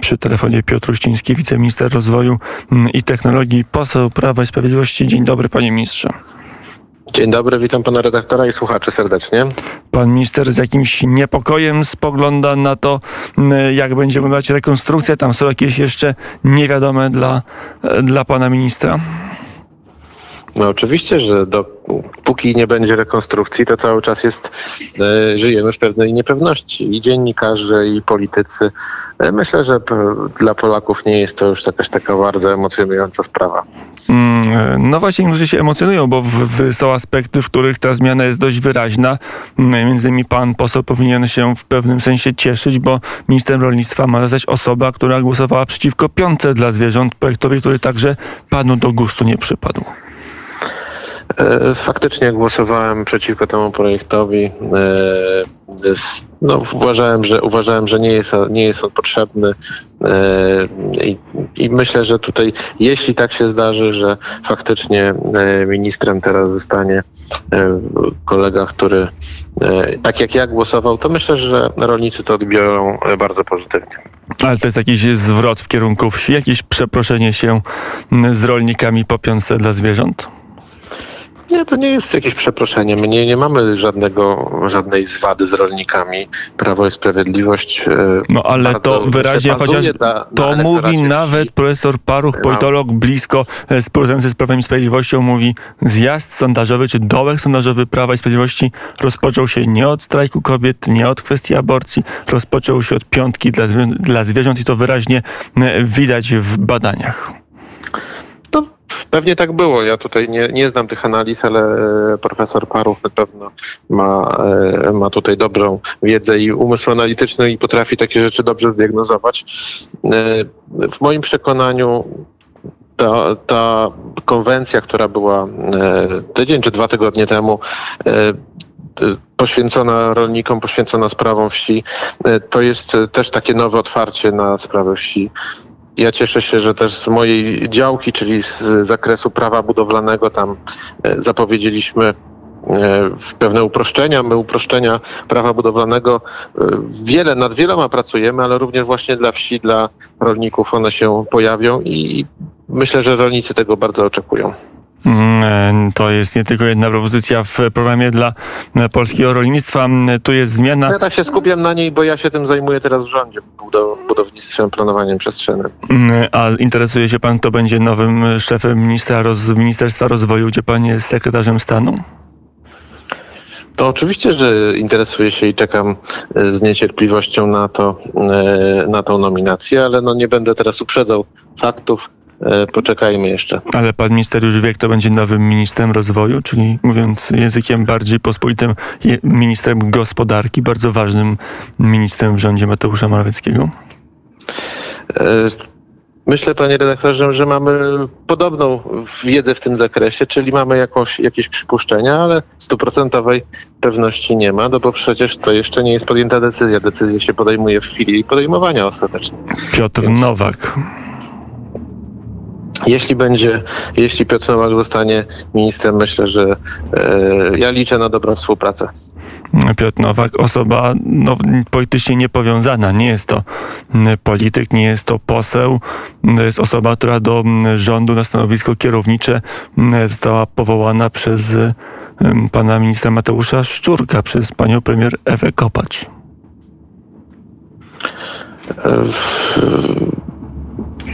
Przy telefonie Piotr Uściński, wiceminister rozwoju i technologii, poseł Prawa i Sprawiedliwości. Dzień dobry, panie ministrze. Dzień dobry, witam pana redaktora i słuchaczy serdecznie. Pan minister z jakimś niepokojem spogląda na to, jak będzie wyglądać rekonstrukcja. Tam są jakieś jeszcze niewiadome dla, dla pana ministra. No oczywiście, że dopóki nie będzie rekonstrukcji, to cały czas jest, e, żyjemy w pewnej niepewności. I dziennikarze, i politycy. E, myślę, że dla Polaków nie jest to już jakaś taka bardzo emocjonująca sprawa. Mm, No właśnie, niektórzy się emocjonują, bo w, w, są aspekty, w których ta zmiana jest dość wyraźna. Mm, Między innymi pan poseł powinien się w pewnym sensie cieszyć, bo ministrem rolnictwa ma zostać osoba, która głosowała przeciwko piątce dla zwierząt, projektowi, który także panu do gustu nie przypadł. E, Faktycznie głosowałem przeciwko temu projektowi. E, No, uważałem, że, uważałem, że nie, jest, nie jest on potrzebny E, i, i myślę, że tutaj, jeśli tak się zdarzy, że faktycznie ministrem teraz zostanie kolega, który tak jak ja głosował, to myślę, że rolnicy to odbiorą bardzo pozytywnie. Ale to jest jakiś zwrot w kierunku wsi, jakieś przeproszenie się z rolnikami po piątce dla zwierząt? Nie, to nie jest jakieś przeproszenie. My nie, nie mamy żadnego, żadnej zwady z rolnikami. Prawo i Sprawiedliwość. e, No ale to wyraźnie, chociaż na- to mówi nawet profesor Paruch, politolog blisko e, współpracujący z Prawem i Sprawiedliwością, mówi zjazd sondażowy czy dołek sondażowy Prawa i Sprawiedliwości rozpoczął się nie od strajku kobiet, nie od kwestii aborcji, rozpoczął się od piątki dla, dla zwierząt i to wyraźnie e, widać w badaniach. Pewnie tak było. Ja tutaj nie, nie znam tych analiz, ale e, profesor Paruch na pewno ma, e, ma tutaj dobrą wiedzę i umysł analityczny i potrafi takie rzeczy dobrze zdiagnozować. E, W moim przekonaniu ta, ta konwencja, która była tydzień czy dwa tygodnie temu, poświęcona rolnikom, poświęcona sprawom wsi, to jest też takie nowe otwarcie na sprawę wsi. Ja cieszę się, że też z mojej działki, czyli z zakresu prawa budowlanego, tam e, zapowiedzieliśmy e, pewne uproszczenia. My uproszczenia prawa budowlanego e, wiele, nad wieloma pracujemy, ale również właśnie dla wsi, dla rolników one się pojawią i myślę, że rolnicy tego bardzo oczekują. Mm, e, To jest nie tylko jedna propozycja w programie dla e, polskiego rolnictwa. Mm, Tu jest zmiana. Ja tak się skupiam na niej, bo ja się tym zajmuję teraz w rządzie, budow- budownictwem, planowaniem przestrzennym. Mm, A interesuje się pan, kto będzie nowym szefem ministra roz, Ministerstwa Rozwoju, gdzie pan jest sekretarzem stanu? To oczywiście, że interesuję się i czekam e, z niecierpliwością na to, na tą nominację, ale no nie będę teraz uprzedzał faktów. E, Poczekajmy jeszcze. Ale pan minister już wie, kto będzie nowym ministrem rozwoju, czyli mówiąc językiem bardziej pospolitym, ministrem gospodarki, bardzo ważnym ministrem w rządzie Mateusza Morawieckiego. E, Myślę, panie redaktorze, że mamy podobną wiedzę w tym zakresie, czyli mamy jakąś, jakieś przypuszczenia, ale stuprocentowej pewności nie ma, no bo przecież to jeszcze nie jest podjęta decyzja. Decyzję się podejmuje w chwili podejmowania ostatecznie. Piotr Więc- Nowak. Jeśli będzie, jeśli Piotr Nowak zostanie ministrem, myślę, że e, ja liczę na dobrą współpracę. Piotr Nowak, osoba no, politycznie niepowiązana. Nie jest to polityk, nie jest to poseł. To jest osoba, która do rządu na stanowisko kierownicze została powołana przez pana ministra Mateusza Szczurka, przez panią premier Ewę Kopacz.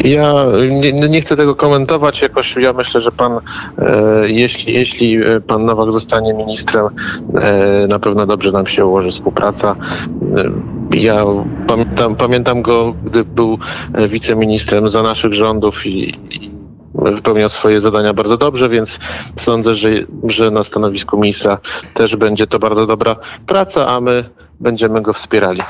Ja nie, nie chcę tego komentować jakoś. Ja myślę, że pan, e, jeśli, jeśli e, pan Nowak zostanie ministrem, e, na pewno dobrze nam się ułoży współpraca. E, ja pamiętam, pamiętam go, gdy był e, wiceministrem za naszych rządów i, i wypełniał swoje zadania bardzo dobrze, więc sądzę, że, że na stanowisku ministra też będzie to bardzo dobra praca, a my będziemy go wspierali.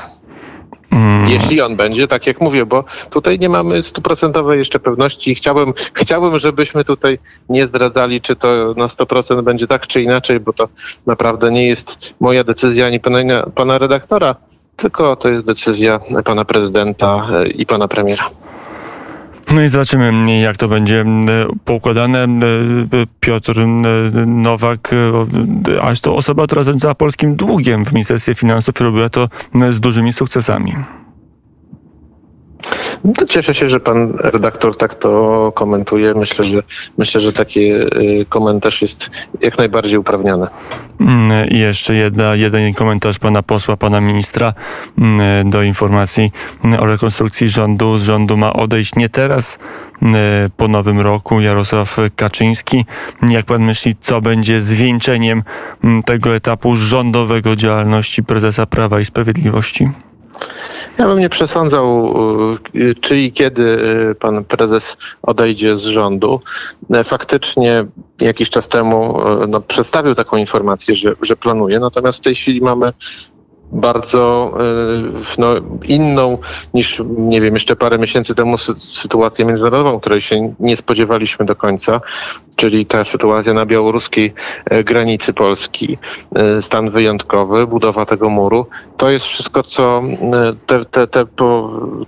Mm, Jeśli on będzie, tak jak mówię, bo tutaj nie mamy stuprocentowej jeszcze pewności i chciałbym, chciałbym, żebyśmy tutaj nie zdradzali, czy to na 100% będzie tak, czy inaczej, bo to naprawdę nie jest moja decyzja ani pana, pana redaktora, tylko to jest decyzja pana prezydenta e, i pana premiera. No i zobaczymy, jak to będzie mm, poukładane. Mm, Piotr mm, Nowak, e, aż to osoba, która zarządzała polskim długiem w Ministerstwie Finansów robiła to z dużymi sukcesami. No, cieszę się, że pan redaktor tak to komentuje. Myślę, że myślę, że taki komentarz jest jak najbardziej uprawniony. Mm, I jeszcze jedna, jeden komentarz pana posła, pana ministra mm, do informacji o rekonstrukcji rządu. Z rządu ma odejść nie teraz, mm, po nowym roku Jarosław Kaczyński. Jak pan myśli, co będzie zwieńczeniem tego etapu rządowego działalności prezesa Prawa i Sprawiedliwości? Ja bym nie przesądzał, y, czy i kiedy y, pan prezes odejdzie z rządu. E, faktycznie jakiś czas temu y, no, przedstawił taką informację, że, że planuje, natomiast w tej chwili mamy bardzo no, inną niż, nie wiem, jeszcze parę miesięcy temu sytuację międzynarodową, której się nie spodziewaliśmy do końca, czyli ta sytuacja na białoruskiej e, granicy Polski, e, stan wyjątkowy, budowa tego muru. To jest wszystko, co e, te, te, te,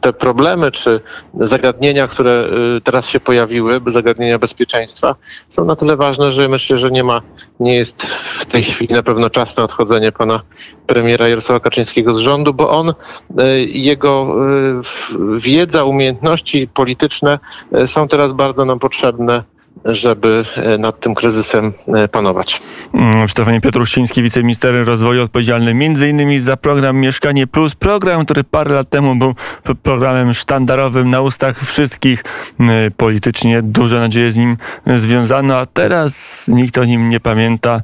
te problemy czy zagadnienia, które teraz się pojawiły, zagadnienia bezpieczeństwa, są na tyle ważne, że myślę, że nie ma, nie jest w tej chwili na pewno czas na odchodzenie pana premiera Jarosława Kaczyńskiego z rządu, bo on, jego wiedza, umiejętności polityczne są teraz bardzo nam potrzebne żeby e, nad tym kryzysem e, panować. Mm, Stefanie Piotruszczyński, wiceminister rozwoju odpowiedzialny m.in. za program Mieszkanie Plus, program, który parę lat temu był programem sztandarowym na ustach wszystkich. E, politycznie duże nadzieje z nim związano, a teraz nikt o nim nie pamięta.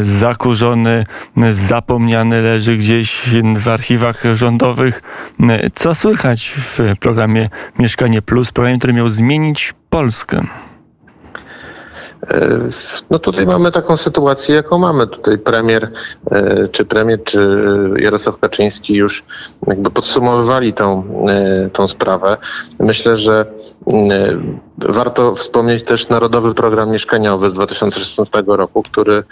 Zakurzony, zapomniany leży gdzieś w archiwach rządowych. Co słychać w programie Mieszkanie Plus, programie, który miał zmienić Polskę? E, no tutaj mamy taką sytuację, jaką mamy. Tutaj premier, e, czy premier, czy Jarosław Kaczyński już jakby podsumowywali tą, e, tą sprawę. Myślę, że warto wspomnieć też Narodowy Program Mieszkaniowy z 2016 roku, który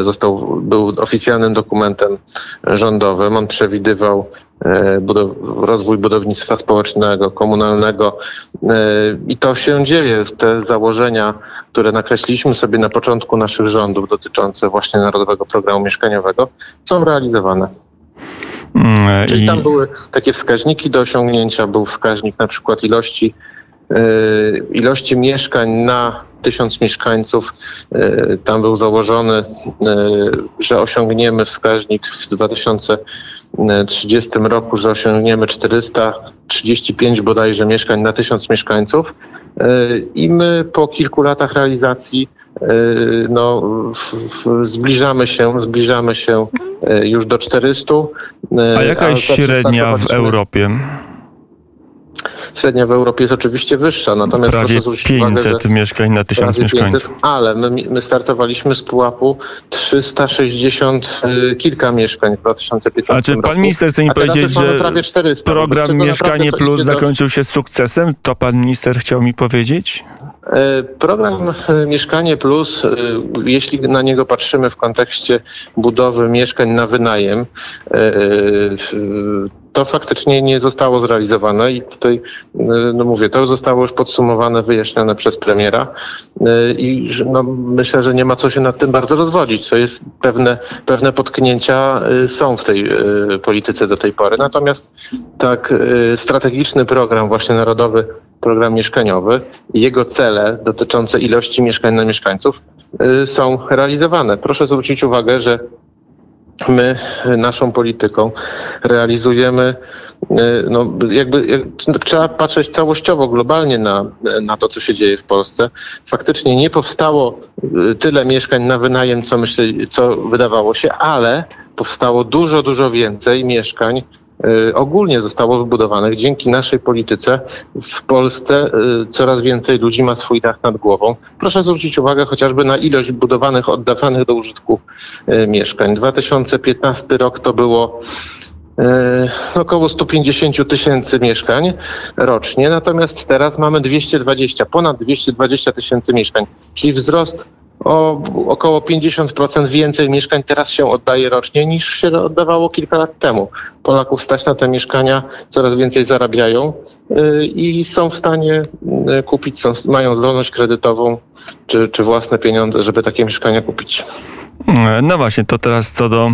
został, był oficjalnym dokumentem rządowym. On przewidywał budow rozwój budownictwa społecznego, komunalnego i to się dzieje. Te założenia, które nakreśliliśmy sobie na początku naszych rządów dotyczące właśnie Narodowego Programu Mieszkaniowego, są realizowane. Mm, Czyli tam były takie wskaźniki do osiągnięcia, był wskaźnik na przykład ilości, ilości mieszkań na tysiąc mieszkańców. Yy, tam był założony, yy, że osiągniemy wskaźnik w 2030 roku, że osiągniemy 435 bodajże mieszkań na tysiąc mieszkańców. I my po kilku latach realizacji no, zbliżamy się, zbliżamy się już do 400. A jaka jest średnia w Europie? Średnia w Europie jest oczywiście wyższa, natomiast prawie 500 uwagę, mieszkań na 1000 mieszkańców. ale my, my, startowaliśmy z pułapu 360 y, kilka mieszkań w 2015 A czy pan roku, minister chce mi powiedzieć, że 400, program Mieszkanie Plus zakończył do... się sukcesem? To pan minister chciał mi powiedzieć? E, program e, Mieszkanie Plus, e, jeśli na niego patrzymy w kontekście budowy mieszkań na wynajem, to faktycznie nie zostało zrealizowane i tutaj, no mówię, to zostało już podsumowane, wyjaśnione przez premiera i no, myślę, że nie ma co się nad tym bardzo rozwodzić, co jest pewne, pewne potknięcia są w tej polityce do tej pory. Natomiast tak strategiczny program właśnie narodowy program mieszkaniowy i jego cele dotyczące ilości mieszkań na mieszkańców y, są realizowane. Proszę zwrócić uwagę, że my naszą polityką realizujemy, y, no jakby jak, trzeba patrzeć całościowo, globalnie na, na to, co się dzieje w Polsce. Faktycznie nie powstało y, tyle mieszkań na wynajem, co, myśli, co wydawało się, ale powstało dużo, dużo więcej mieszkań ogólnie zostało wybudowanych. Dzięki naszej polityce w Polsce y, coraz więcej ludzi ma swój dach nad głową. Proszę zwrócić uwagę chociażby na ilość budowanych, oddawanych do użytku y, mieszkań. 2015 rok to było około 150 tysięcy mieszkań rocznie, natomiast teraz mamy 220, ponad 220 tysięcy mieszkań, czyli wzrost o około 50% więcej mieszkań teraz się oddaje rocznie niż się oddawało kilka lat temu. Polaków stać na te mieszkania, coraz więcej zarabiają y, i są w stanie y, kupić, są, mają zdolność kredytową czy, czy własne pieniądze, żeby takie mieszkania kupić. No właśnie, to teraz co do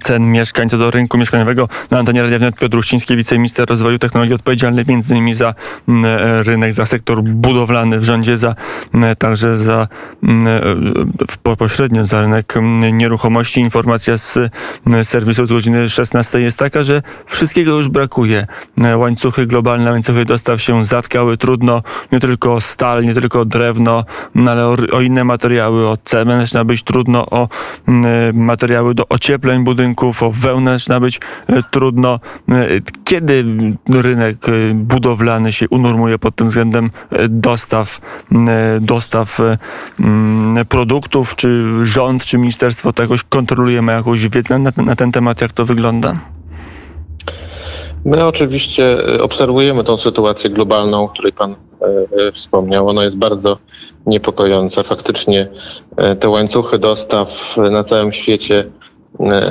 cen mieszkań, co do rynku mieszkaniowego. Na antenie Radia Wnet Piotr Uściński, wiceminister rozwoju technologii odpowiedzialny m.in. za rynek, za sektor budowlany w rządzie, za także za pośrednio za rynek nieruchomości. Informacja z serwisu z godziny 16 jest taka, że wszystkiego już brakuje. Łańcuchy globalne, łańcuchy dostaw się zatkały. Trudno nie tylko stal, nie tylko drewno, no ale o, o inne materiały, o cement zaczyna być trudno, o materiały do ociepleń budynków, o wełnę zaczyna być e, trudno. E, kiedy rynek e, budowlany się unormuje pod tym względem dostaw, dostaw produktów, czy rząd, czy ministerstwo to jakoś kontroluje, ma jakąś wiedzę na, na ten temat, jak to wygląda? My oczywiście obserwujemy tą sytuację globalną, o której Pan wspomniał. Ona jest bardzo niepokojąca. Faktycznie te łańcuchy dostaw na całym świecie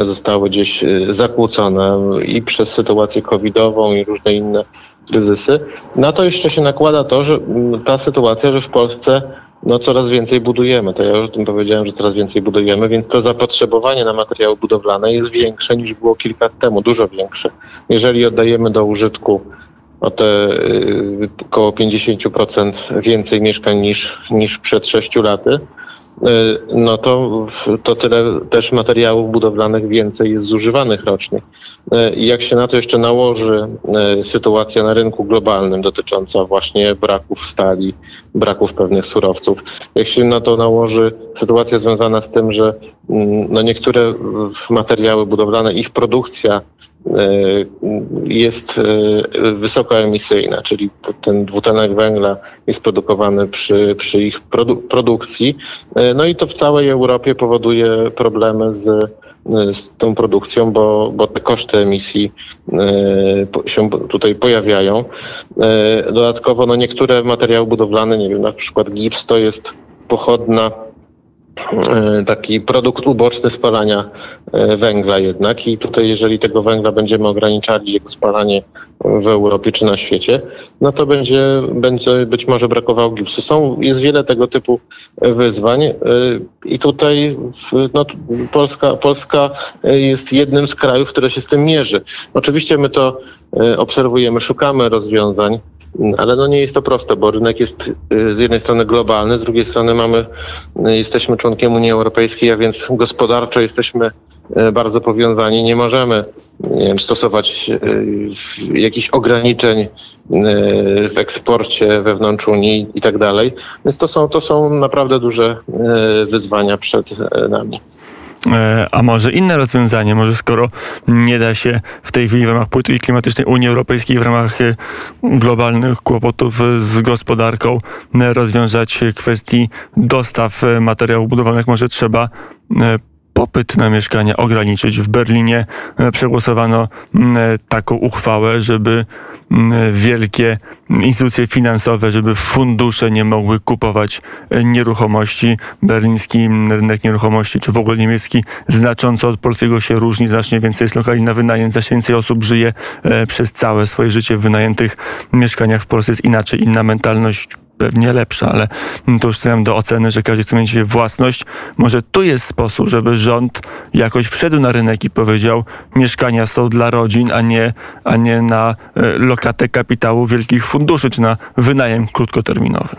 zostały gdzieś e, zakłócone i przez sytuację covidową i różne inne kryzysy. Na to jeszcze się nakłada to, że ta sytuacja, że w Polsce no coraz więcej budujemy. To ja już o tym powiedziałem, że coraz więcej budujemy, więc to zapotrzebowanie na materiały budowlane jest większe niż było kilka lat temu, dużo większe. Jeżeli oddajemy do użytku o te y, około 50% więcej mieszkań niż, niż przed 6 laty, no to, to tyle też materiałów budowlanych więcej jest zużywanych rocznie. Y, jak się na to jeszcze nałoży y, sytuacja na rynku globalnym dotycząca właśnie braków stali, braków pewnych surowców, jak się na to nałoży sytuacja związana z tym, że mm, no niektóre materiały budowlane, ich produkcja jest e, wysokoemisyjna, czyli ten dwutlenek węgla jest produkowany przy, przy ich produ produkcji. E, no i to w całej Europie powoduje problemy z, z tą produkcją, bo, bo te koszty emisji się tutaj pojawiają. Dodatkowo no niektóre materiały budowlane, nie wiem, na przykład gips to jest pochodna E, taki produkt uboczny spalania e, węgla jednak i tutaj jeżeli tego węgla będziemy ograniczali jego spalanie w Europie czy na świecie, no to będzie, będzie być może brakowało gipsu. Są, jest wiele tego typu wyzwań e, i tutaj no, Polska, Polska jest jednym z krajów, które się z tym mierzy. Oczywiście my to obserwujemy, szukamy rozwiązań, ale no nie jest to proste, bo rynek jest y, z jednej strony globalny, z drugiej strony mamy, y, jesteśmy członkiem Unii Europejskiej, a więc gospodarczo jesteśmy y, bardzo powiązani. Nie możemy nie wiem, stosować jakichś ograniczeń w eksporcie wewnątrz Unii i tak dalej. Więc to są, to są naprawdę duże wyzwania przed nami. E, a może inne rozwiązanie, może skoro nie da się w tej chwili w ramach polityki klimatycznej Unii Europejskiej, w ramach e, globalnych kłopotów z gospodarką rozwiązać kwestii dostaw e, materiałów budowlanych, może trzeba popyt na mieszkania ograniczyć. W Berlinie przegłosowano taką uchwałę, żeby wielkie instytucje finansowe, żeby fundusze nie mogły kupować nieruchomości. Berliński rynek nieruchomości, czy w ogóle niemiecki, znacząco od polskiego się różni. Znacznie więcej jest lokali na znacznie więcej osób żyje e, przez całe swoje życie w wynajętych mieszkaniach. W Polsce jest inaczej, inna mentalność pewnie lepsza, ale to już stawiam do oceny, że każdy chce mieć własność. Może tu jest sposób, żeby rząd jakoś wszedł na rynek i powiedział, mieszkania są dla rodzin, a nie, a nie na e, lokatę kapitału wielkich funduszy, czy na wynajem krótkoterminowy.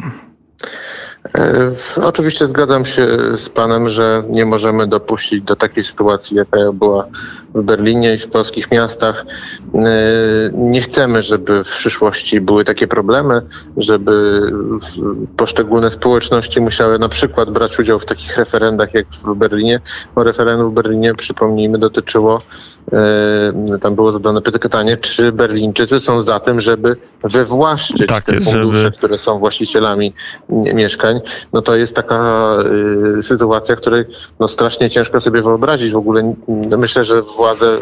E, oczywiście zgadzam się z Panem, że nie możemy dopuścić do takiej sytuacji, jaka była w Berlinie i w polskich miastach. E, nie chcemy, żeby w przyszłości były takie problemy, żeby poszczególne społeczności musiały na przykład brać udział w takich referendach jak w Berlinie. Bo referendum w Berlinie, przypomnijmy, dotyczyło E, tam było zadane pytanie, czy Berlińczycy są za tym, żeby wywłaszczyć tak te fundusze, żeby... które są właścicielami mieszkań. No to jest taka y, sytuacja, której no, strasznie ciężko sobie wyobrazić. W ogóle myślę, że władze y,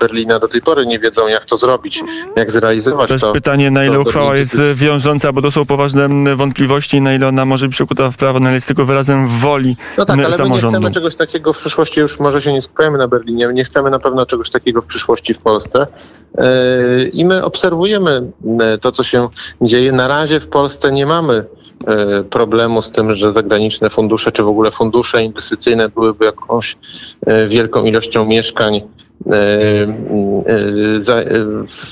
Berlina do tej pory nie wiedzą, jak to zrobić, jak zrealizować to. Jest to, pytanie, na ile uchwała jest wiążąca, bo to są poważne wątpliwości, na ile ona może być przekuta w prawo, na ile jest tylko wyrazem woli No tak, ale samorządu. my nie chcemy czegoś takiego w przyszłości, już może się nie skupiamy na Berlinie, nie chcemy na pewno czegoś takiego w przyszłości w Polsce. E, I my obserwujemy to, co się dzieje. Na razie w Polsce nie mamy problemu z tym, że zagraniczne fundusze, czy w ogóle fundusze inwestycyjne byłyby jakąś wielką ilością mieszkań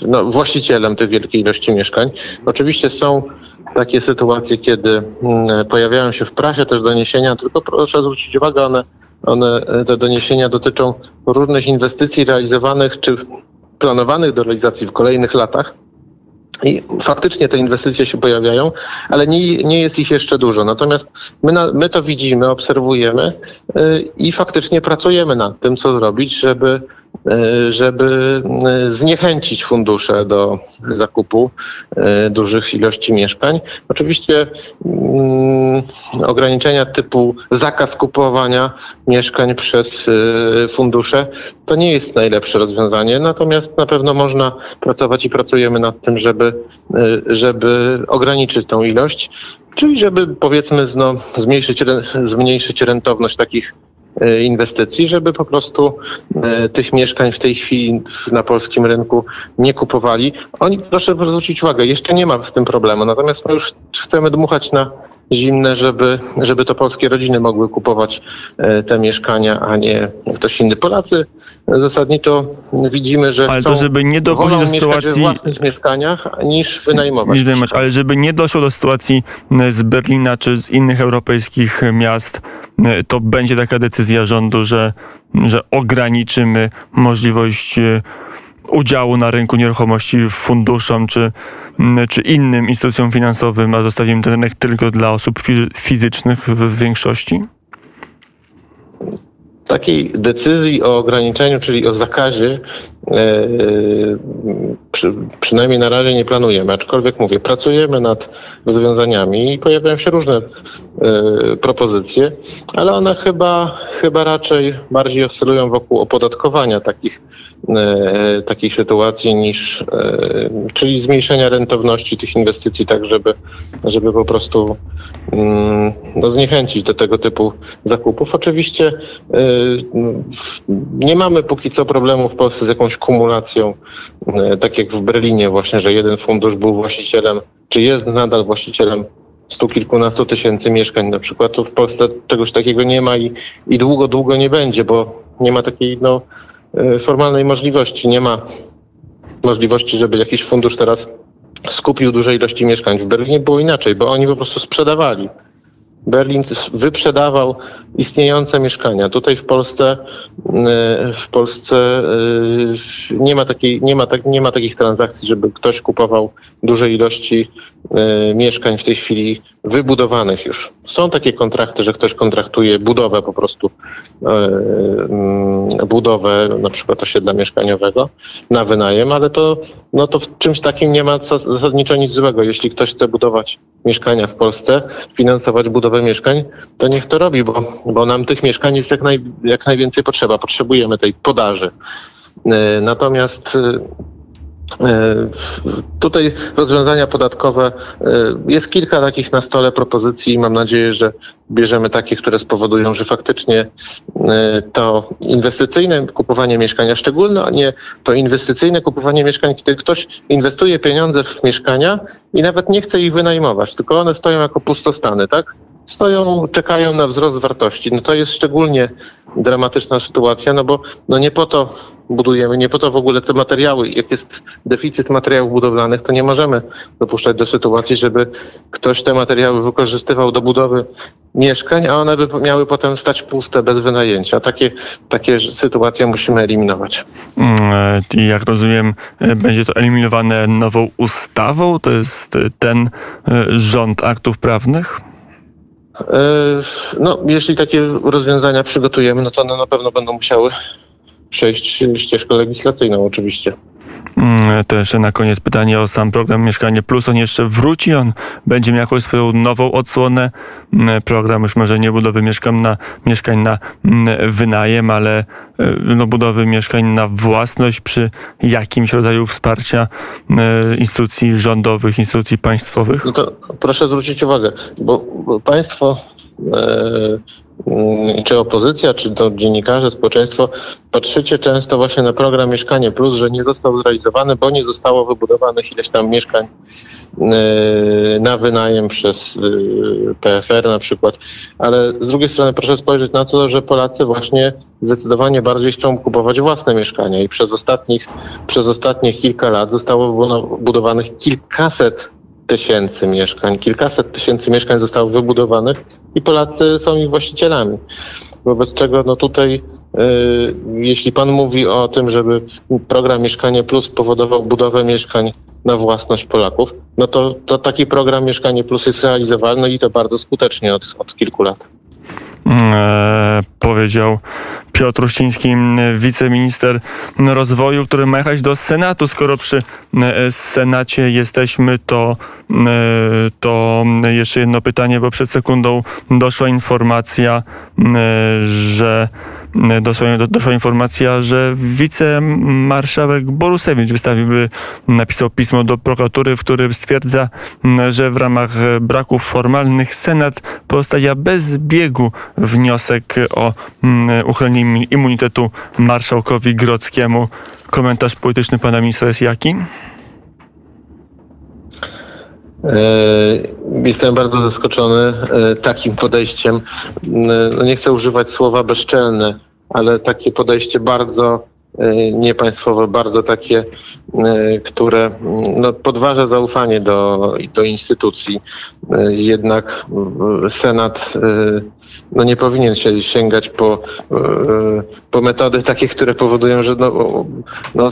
no, właścicielem tej wielkiej ilości mieszkań. Oczywiście są takie sytuacje, kiedy mm, pojawiają się w prasie też doniesienia, tylko proszę zwrócić uwagę, one, one te doniesienia dotyczą różnych inwestycji realizowanych czy planowanych do realizacji w kolejnych latach. I faktycznie te inwestycje się pojawiają, ale nie, nie jest ich jeszcze dużo. Natomiast my, na, my to widzimy, obserwujemy yy, i faktycznie pracujemy nad tym, co zrobić, żeby żeby e, zniechęcić fundusze do zakupu e, dużych ilości mieszkań. Oczywiście mm, ograniczenia typu zakaz kupowania mieszkań przez fundusze to nie jest najlepsze rozwiązanie, natomiast na pewno można pracować i pracujemy nad tym, żeby, żeby ograniczyć tą ilość, czyli żeby powiedzmy no, zmniejszyć, zmniejszyć rentowność takich E, inwestycji, żeby po prostu e, tych mieszkań w tej chwili na polskim rynku nie kupowali. Oni, proszę zwrócić uwagę, jeszcze nie ma w tym problemu, natomiast my już chcemy dmuchać na zimne, żeby, żeby to polskie rodziny mogły kupować e, te mieszkania, a nie ktoś inny. Polacy zasadniczo widzimy, że ale to, żeby nie dopuścić do sytuacji w własnych mieszkaniach niż wynajmować. Niż ale żeby nie doszło do sytuacji z Berlina czy z innych europejskich miast, to będzie taka decyzja rządu, że, że ograniczymy możliwość e, udziału na rynku nieruchomości funduszom czy, czy innym instytucjom finansowym, a zostawimy ten rynek tylko dla osób fizycznych w większości? Takiej decyzji o ograniczeniu, czyli o zakazie, e, przy, przynajmniej na razie nie planujemy. Aczkolwiek mówię, pracujemy nad rozwiązaniami i pojawiają się różne e, propozycje, ale one chyba, chyba raczej bardziej oscylują wokół opodatkowania takich, e, takich sytuacji niż, czyli zmniejszenia rentowności tych inwestycji, tak żeby, żeby po prostu mm, no, zniechęcić do tego typu zakupów. Oczywiście nie mamy póki co problemu w Polsce z jakąś kumulacją, e, tak jak w Berlinie właśnie, że jeden fundusz był właścicielem, czy jest nadal właścicielem stu kilkunastu tysięcy mieszkań na przykład, to w Polsce czegoś takiego nie ma i, i długo, długo nie będzie, bo nie ma takiej no, e, formalnej możliwości. Nie ma możliwości, żeby jakiś fundusz teraz skupił duże ilości mieszkań. W Berlinie było inaczej, bo oni po prostu sprzedawali. Berlin wyprzedawał istniejące mieszkania. Tutaj w Polsce, e, w Polsce e, nie ma, takiej, nie, ma tak, nie ma takich transakcji, żeby ktoś kupował duże ilości e, mieszkań w tej chwili wybudowanych już. Są takie kontrakty, że ktoś kontraktuje budowę po prostu, mm, budowę na przykład osiedla mieszkaniowego na wynajem, ale to, no to w czymś takim nie ma zasadniczo nic złego. Jeśli ktoś chce budować mieszkania w Polsce, finansować budowę mieszkań, to niech to robi, bo, bo nam tych mieszkań jest jak, naj, jak najwięcej potrzeba. Potrzebujemy tej podaży. E, natomiast e, Tutaj rozwiązania podatkowe, e, jest kilka takich na stole propozycji i mam nadzieję, że bierzemy takie, które spowodują, że faktycznie to inwestycyjne kupowanie mieszkania, szczególnie to inwestycyjne kupowanie mieszkań, kiedy ktoś inwestuje pieniądze w mieszkania i nawet nie chce ich wynajmować, tylko one stoją jako pustostany, tak? Stoją, czekają na wzrost wartości. No to jest szczególnie dramatyczna sytuacja, no bo no nie po to budujemy, nie po to w ogóle te materiały, jak jest deficyt materiałów budowlanych, to nie możemy dopuszczać do sytuacji, żeby ktoś te materiały wykorzystywał do budowy mieszkań, a one by miały potem stać puste bez wynajęcia. Takie, takie sytuacje musimy eliminować. Mm, e, jak rozumiem, e, będzie to eliminowane nową ustawą? To jest e, ten rząd aktów prawnych? E, no, jeśli takie rozwiązania przygotujemy, no to one na pewno będą musiały przejść ścieżkę legislacyjną oczywiście. Mm, jeszcze na koniec pytanie o sam program Mieszkanie Plus. On jeszcze wróci, on będzie miał jakąś swoją nową odsłonę. Mm, program już może nie budowy mieszkań na, mieszkań na mm, wynajem, ale e, no, budowy mieszkań na własność przy jakimś rodzaju wsparcia e, instytucji rządowych, instytucji państwowych. No to proszę zwrócić uwagę, bo, państwo e, czy opozycja, czy to dziennikarze, społeczeństwo, patrzycie często właśnie na program Mieszkanie Plus, że nie został zrealizowany, bo nie zostało wybudowanych ileś tam mieszkań e, na wynajem przez e, PFR na przykład, ale z drugiej strony proszę spojrzeć na to, że Polacy właśnie zdecydowanie bardziej chcą kupować własne mieszkania i przez ostatnich, przez ostatnich kilka lat zostało budowanych kilkaset tysięcy mieszkań, kilkaset tysięcy mieszkań zostało wybudowanych i Polacy są ich właścicielami. Wobec czego no tutaj y, jeśli pan mówi o tym, żeby program Mieszkanie Plus powodował budowę mieszkań na własność Polaków, no to, to taki program Mieszkanie Plus jest realizowalny i to bardzo skutecznie od, od kilku lat. E, powiedział Piotr Uściński, wiceminister rozwoju, który ma jechać do Senatu. Skoro przy e, Senacie jesteśmy, to, e, to jeszcze jedno pytanie, bo przed sekundą doszła informacja, że doszła, doszła informacja, że wicemarszałek Borusewicz wystawiłby, napisał pismo do prokuratury, w którym stwierdza, że w ramach braków formalnych Senat pozostaje bez biegu wniosek o uchylenie immunitetu marszałkowi Grockiemu. Komentarz polityczny pana ministra jest jaki? E, jestem bardzo zaskoczony e, takim podejściem. E, no nie chcę używać słowa bezczelne, ale takie podejście bardzo niepaństwowe, bardzo takie, które no, podważa zaufanie do, do instytucji. Jednak Senat no, nie powinien się sięgać po, po metody takie, które powodują, że no, no,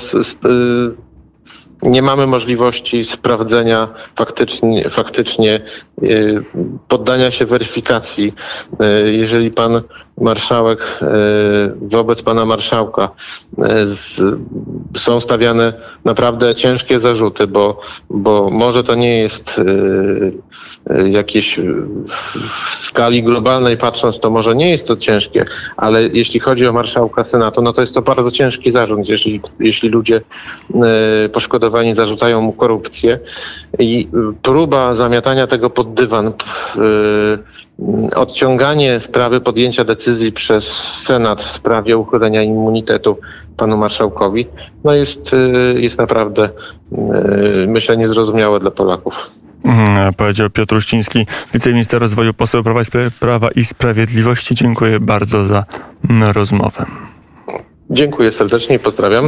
nie mamy możliwości sprawdzenia faktycznie, faktycznie y, poddania się weryfikacji. Y, jeżeli pan marszałek y, wobec pana marszałka. Z, są stawiane naprawdę ciężkie zarzuty, bo, bo może to nie jest jakieś w skali globalnej patrząc, to może nie jest to ciężkie, ale jeśli chodzi o marszałka Senatu, no to jest to bardzo ciężki zarzut, jeśli, jeśli ludzie poszkodowani zarzucają mu korupcję. I próba zamiatania tego pod dywan, odciąganie sprawy podjęcia decyzji przez Senat w sprawie uchylenia immunitetu panu marszałkowi, no jest, y, jest naprawdę, y, myślę, niezrozumiałe dla Polaków. Mhm, powiedział Piotr Uściński, wiceminister rozwoju, poseł Prawa i, Prawa i Sprawiedliwości. Dziękuję bardzo za rozmowę. Dziękuję serdecznie i pozdrawiam.